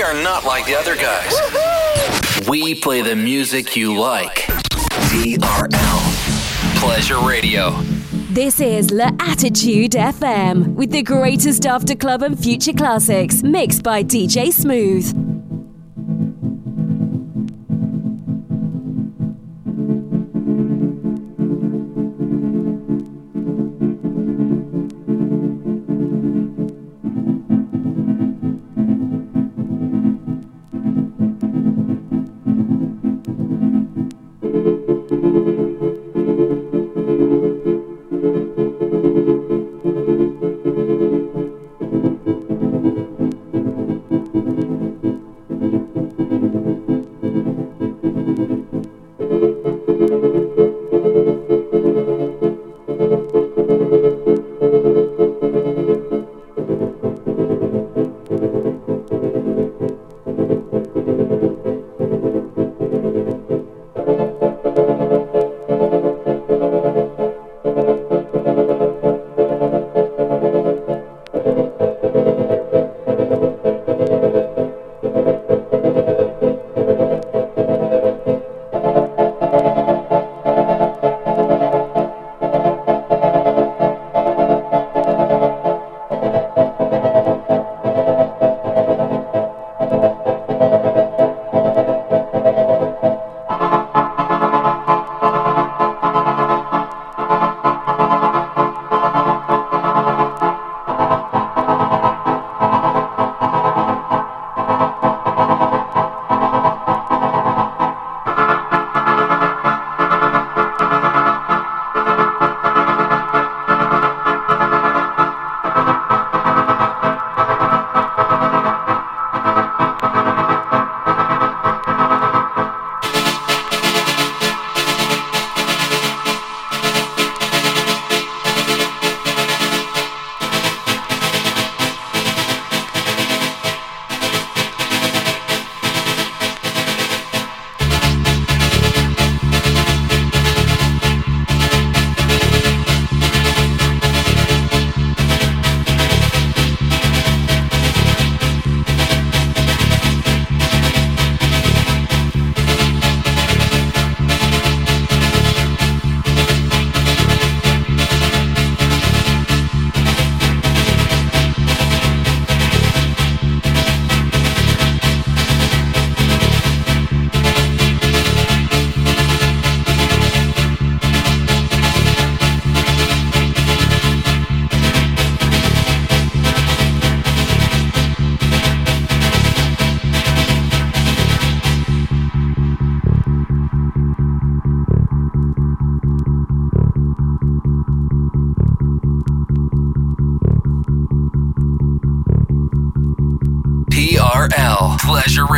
We are not like the other guys. We play the music you like. TRL Pleasure Radio. This is La Attitude FM with the greatest after club and future classics mixed by DJ Smooth.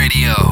Radio.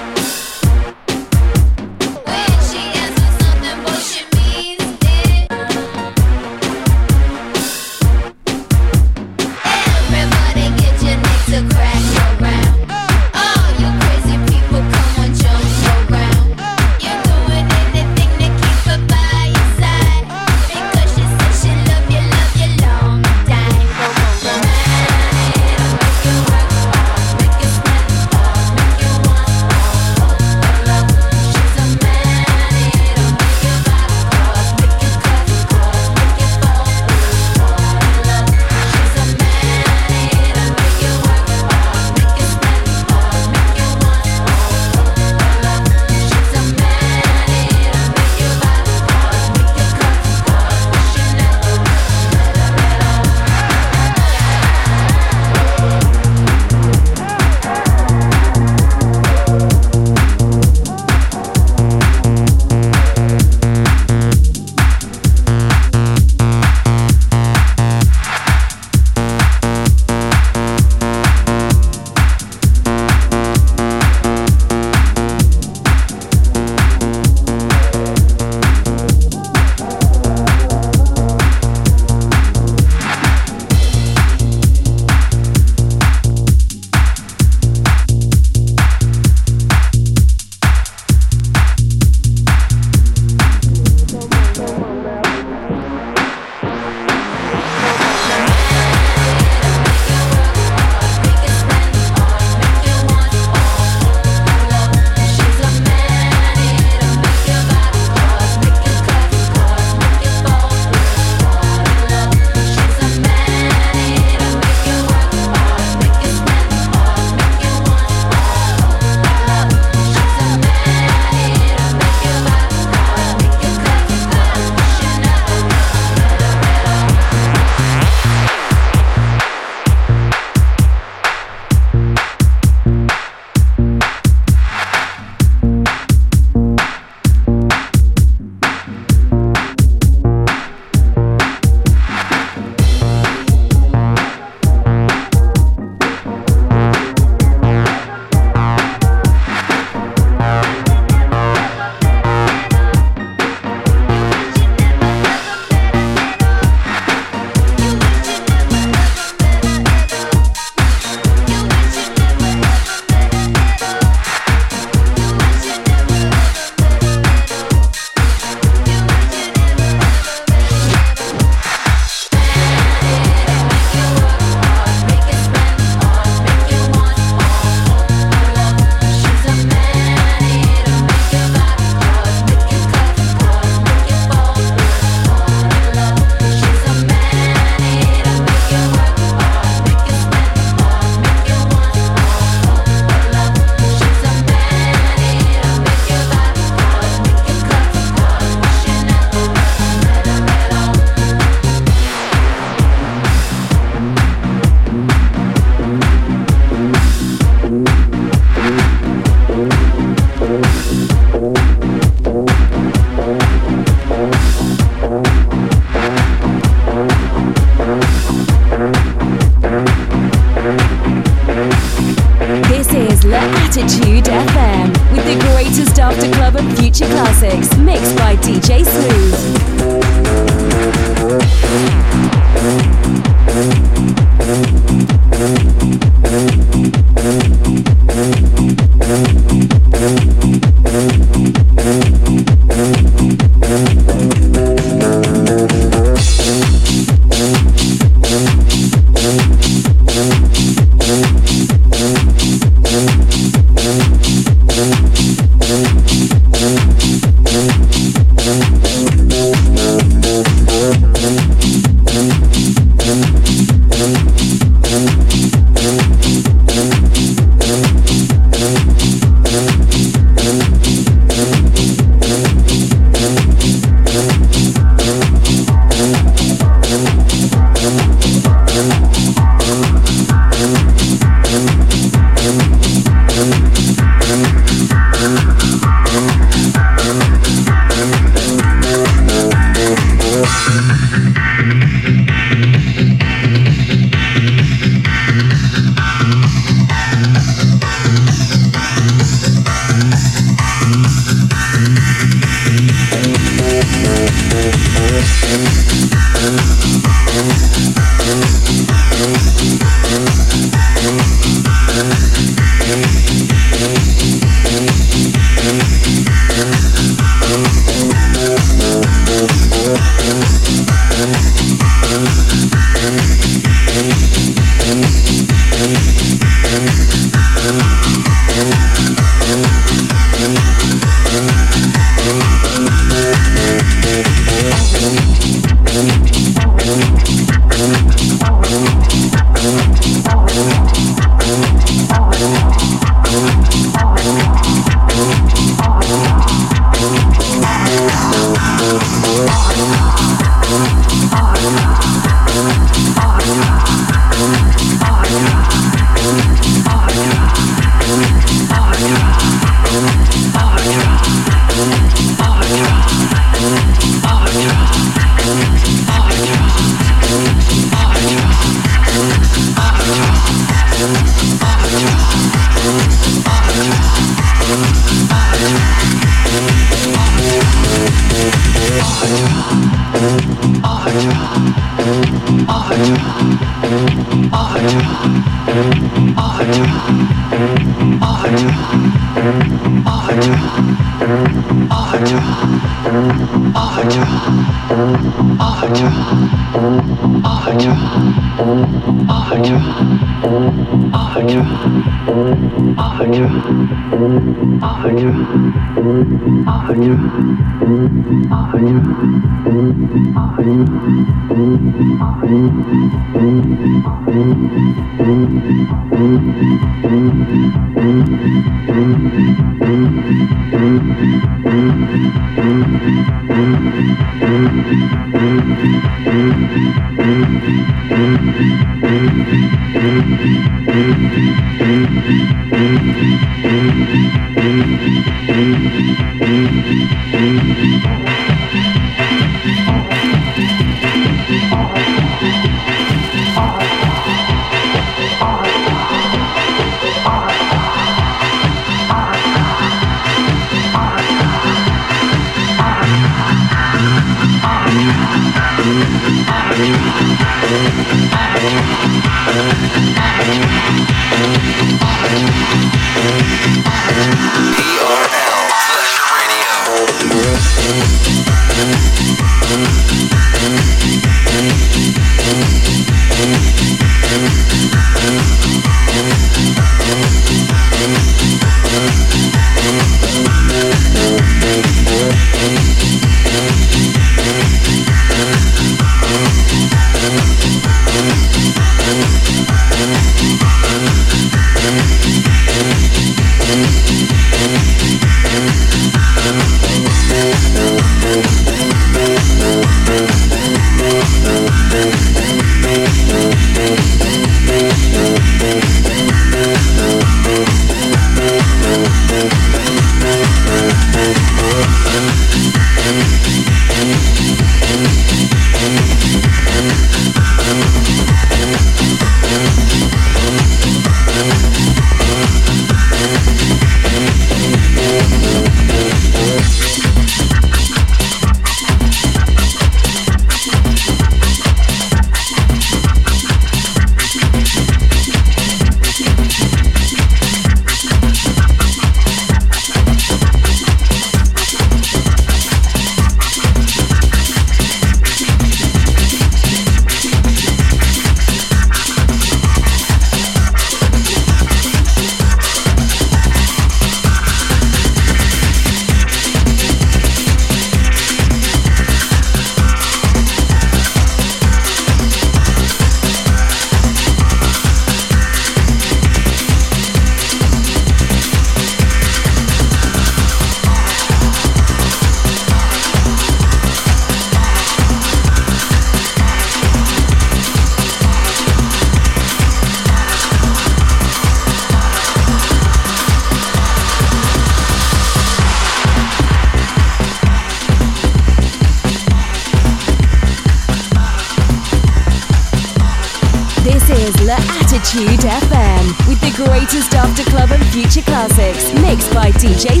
classics mixed by DJ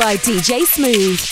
by DJ Smooth.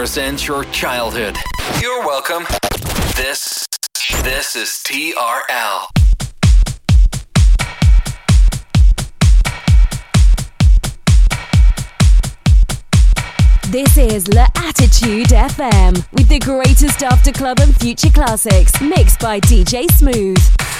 Represents your childhood. You're welcome. This this is TRL. This is La Attitude FM with the greatest after club and future classics mixed by DJ Smooth.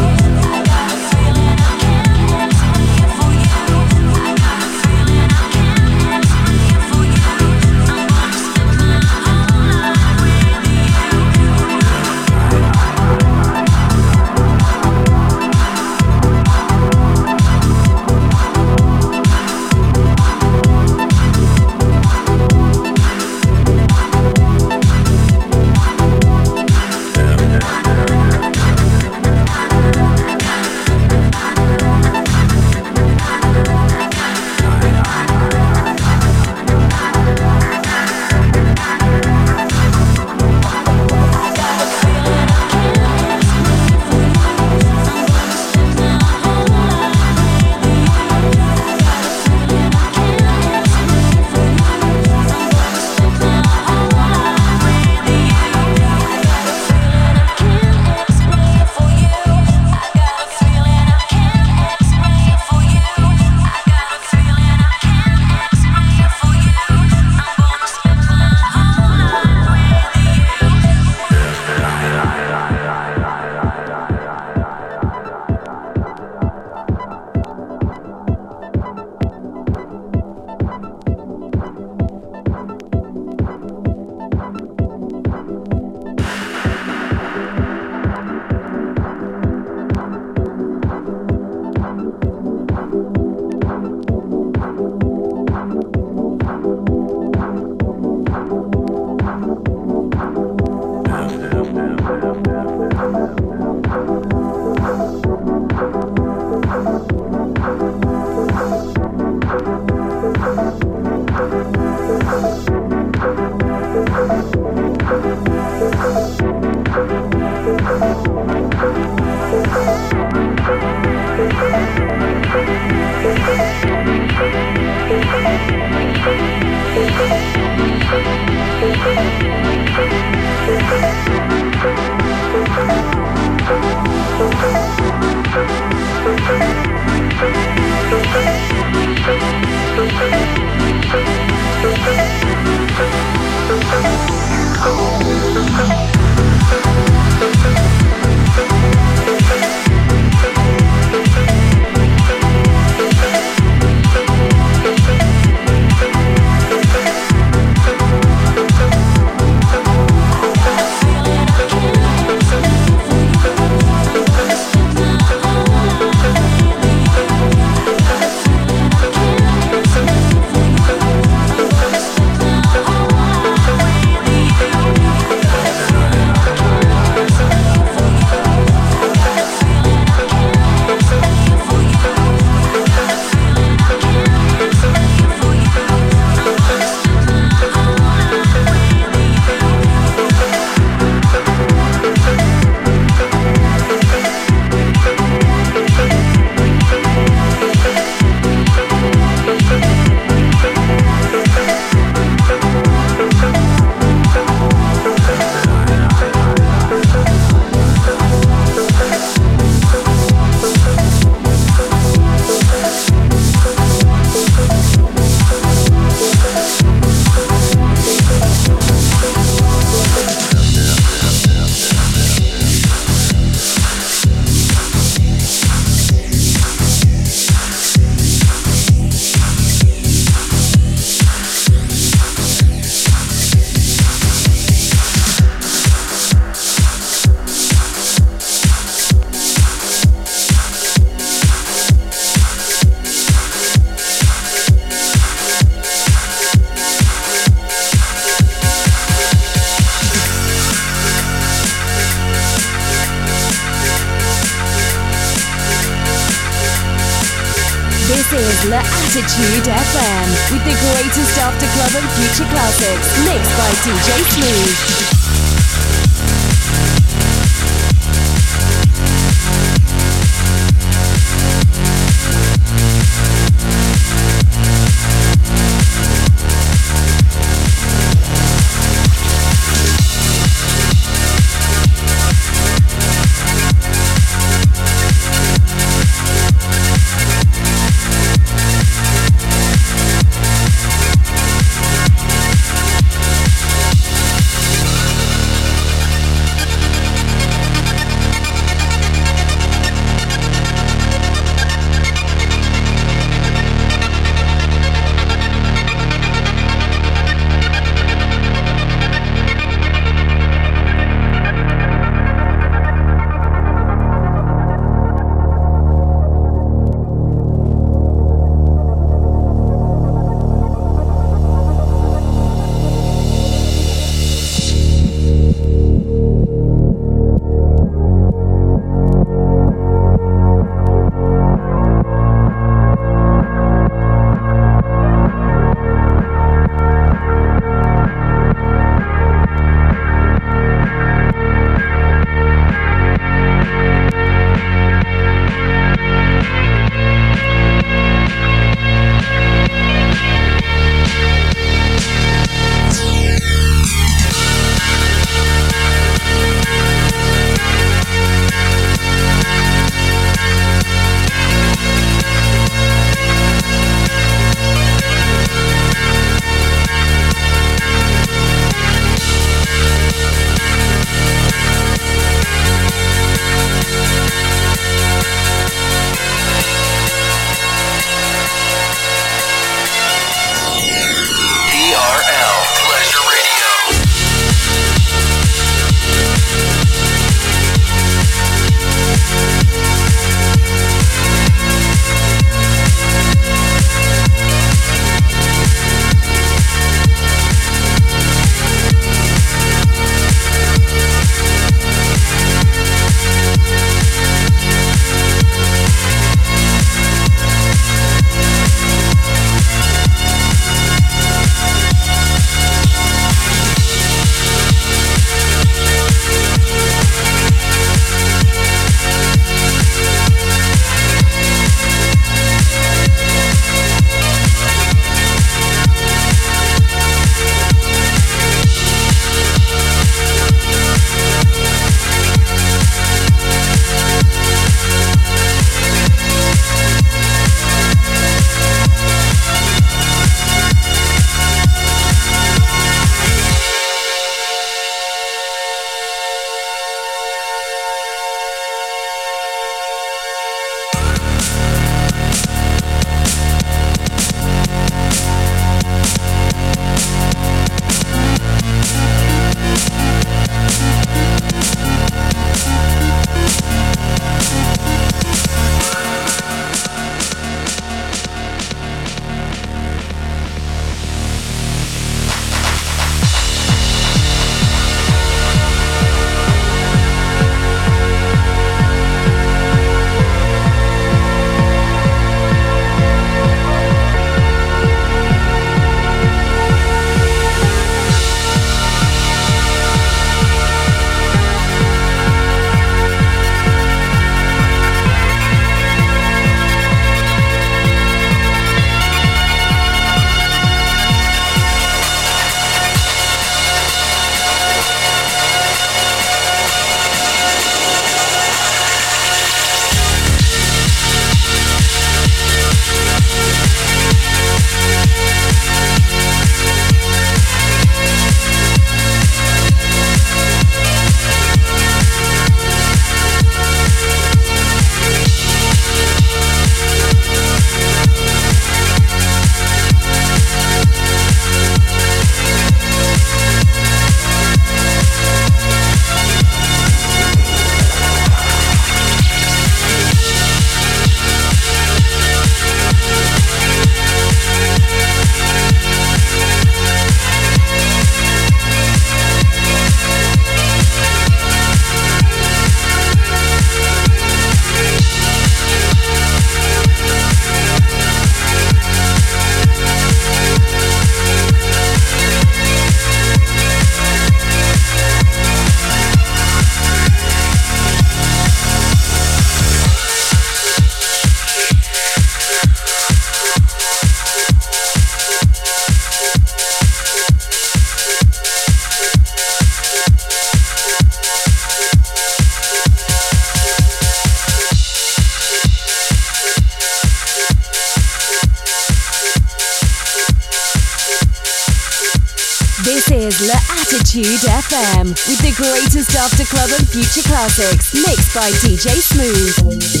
Classics mixed by DJ Smooth.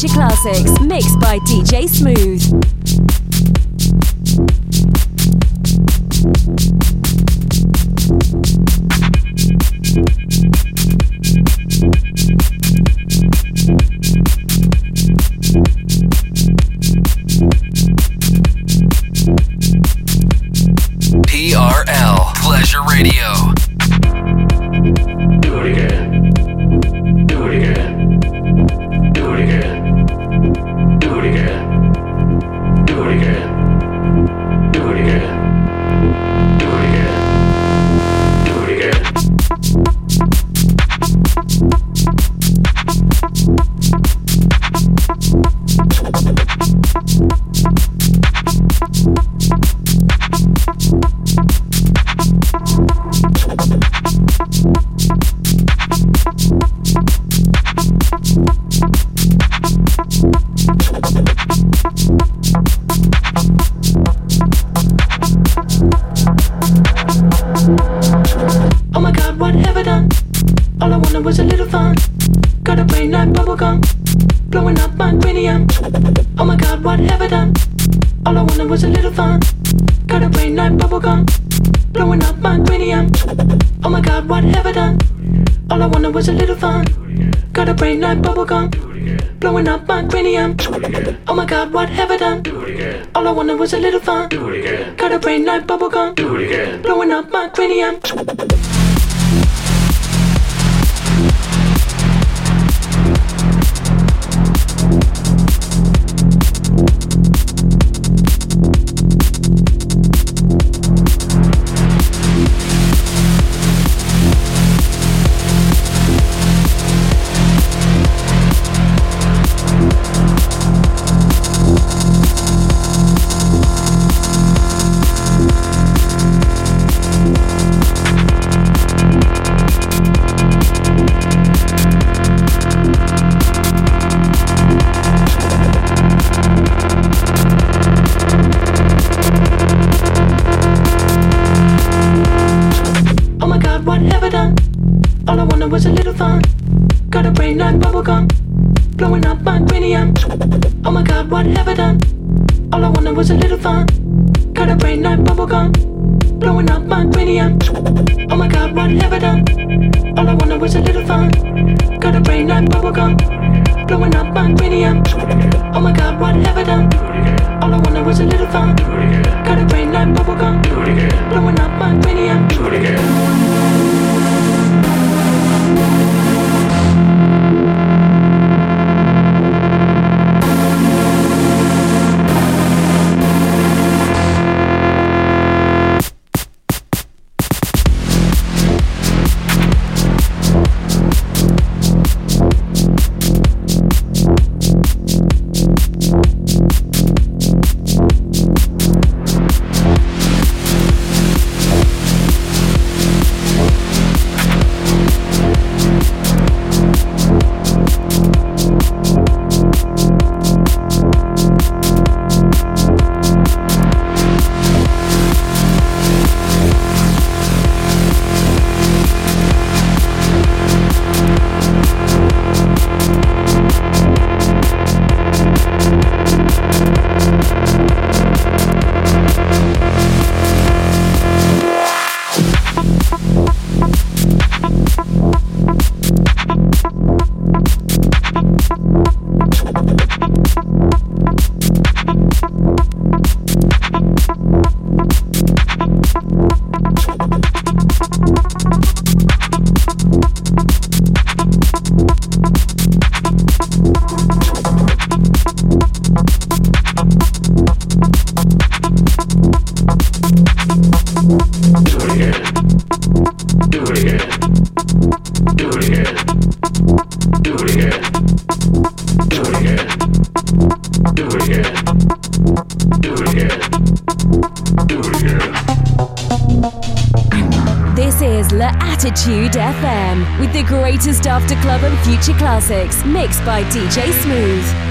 Future classics mixed by DJ Smooth. Oh my god, what have I done? Do it again. All I wanted was a little fun. Do it again. Got a brain like bubblegum. Do it again. Blowing up my cranium. By DJ Smooth.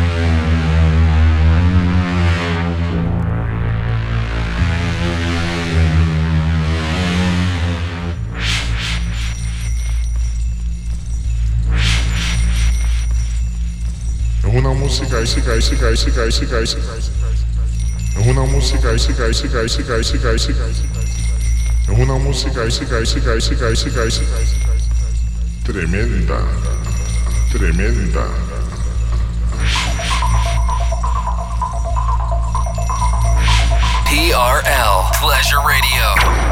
música, música, música, música, música, música. Es una música, música, música, música, música, música. Es una música, música, música, música, música, música. Tremenda, tremenda. TRL Pleasure Radio.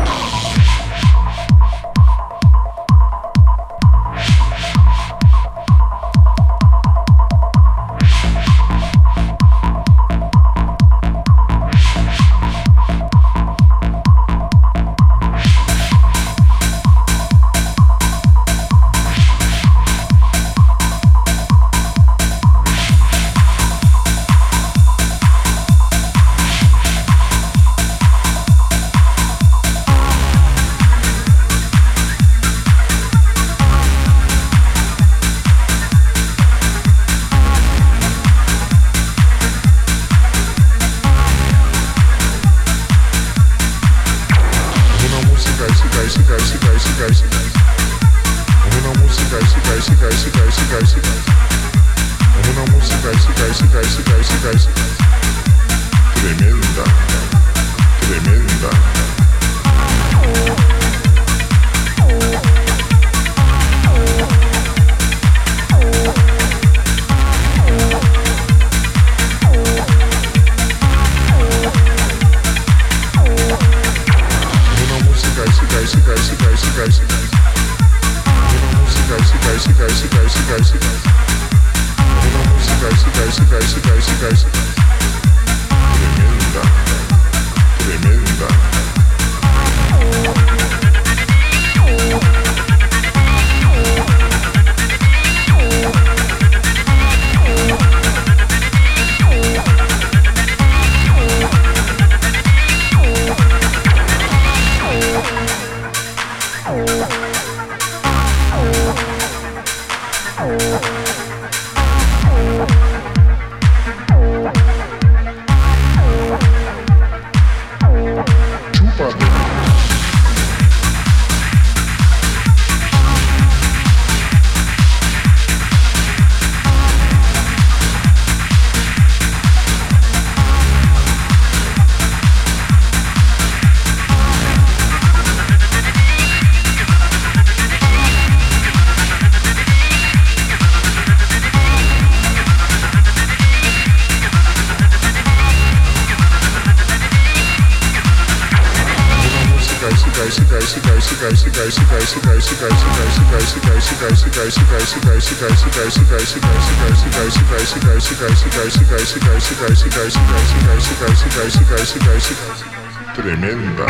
Tremenda.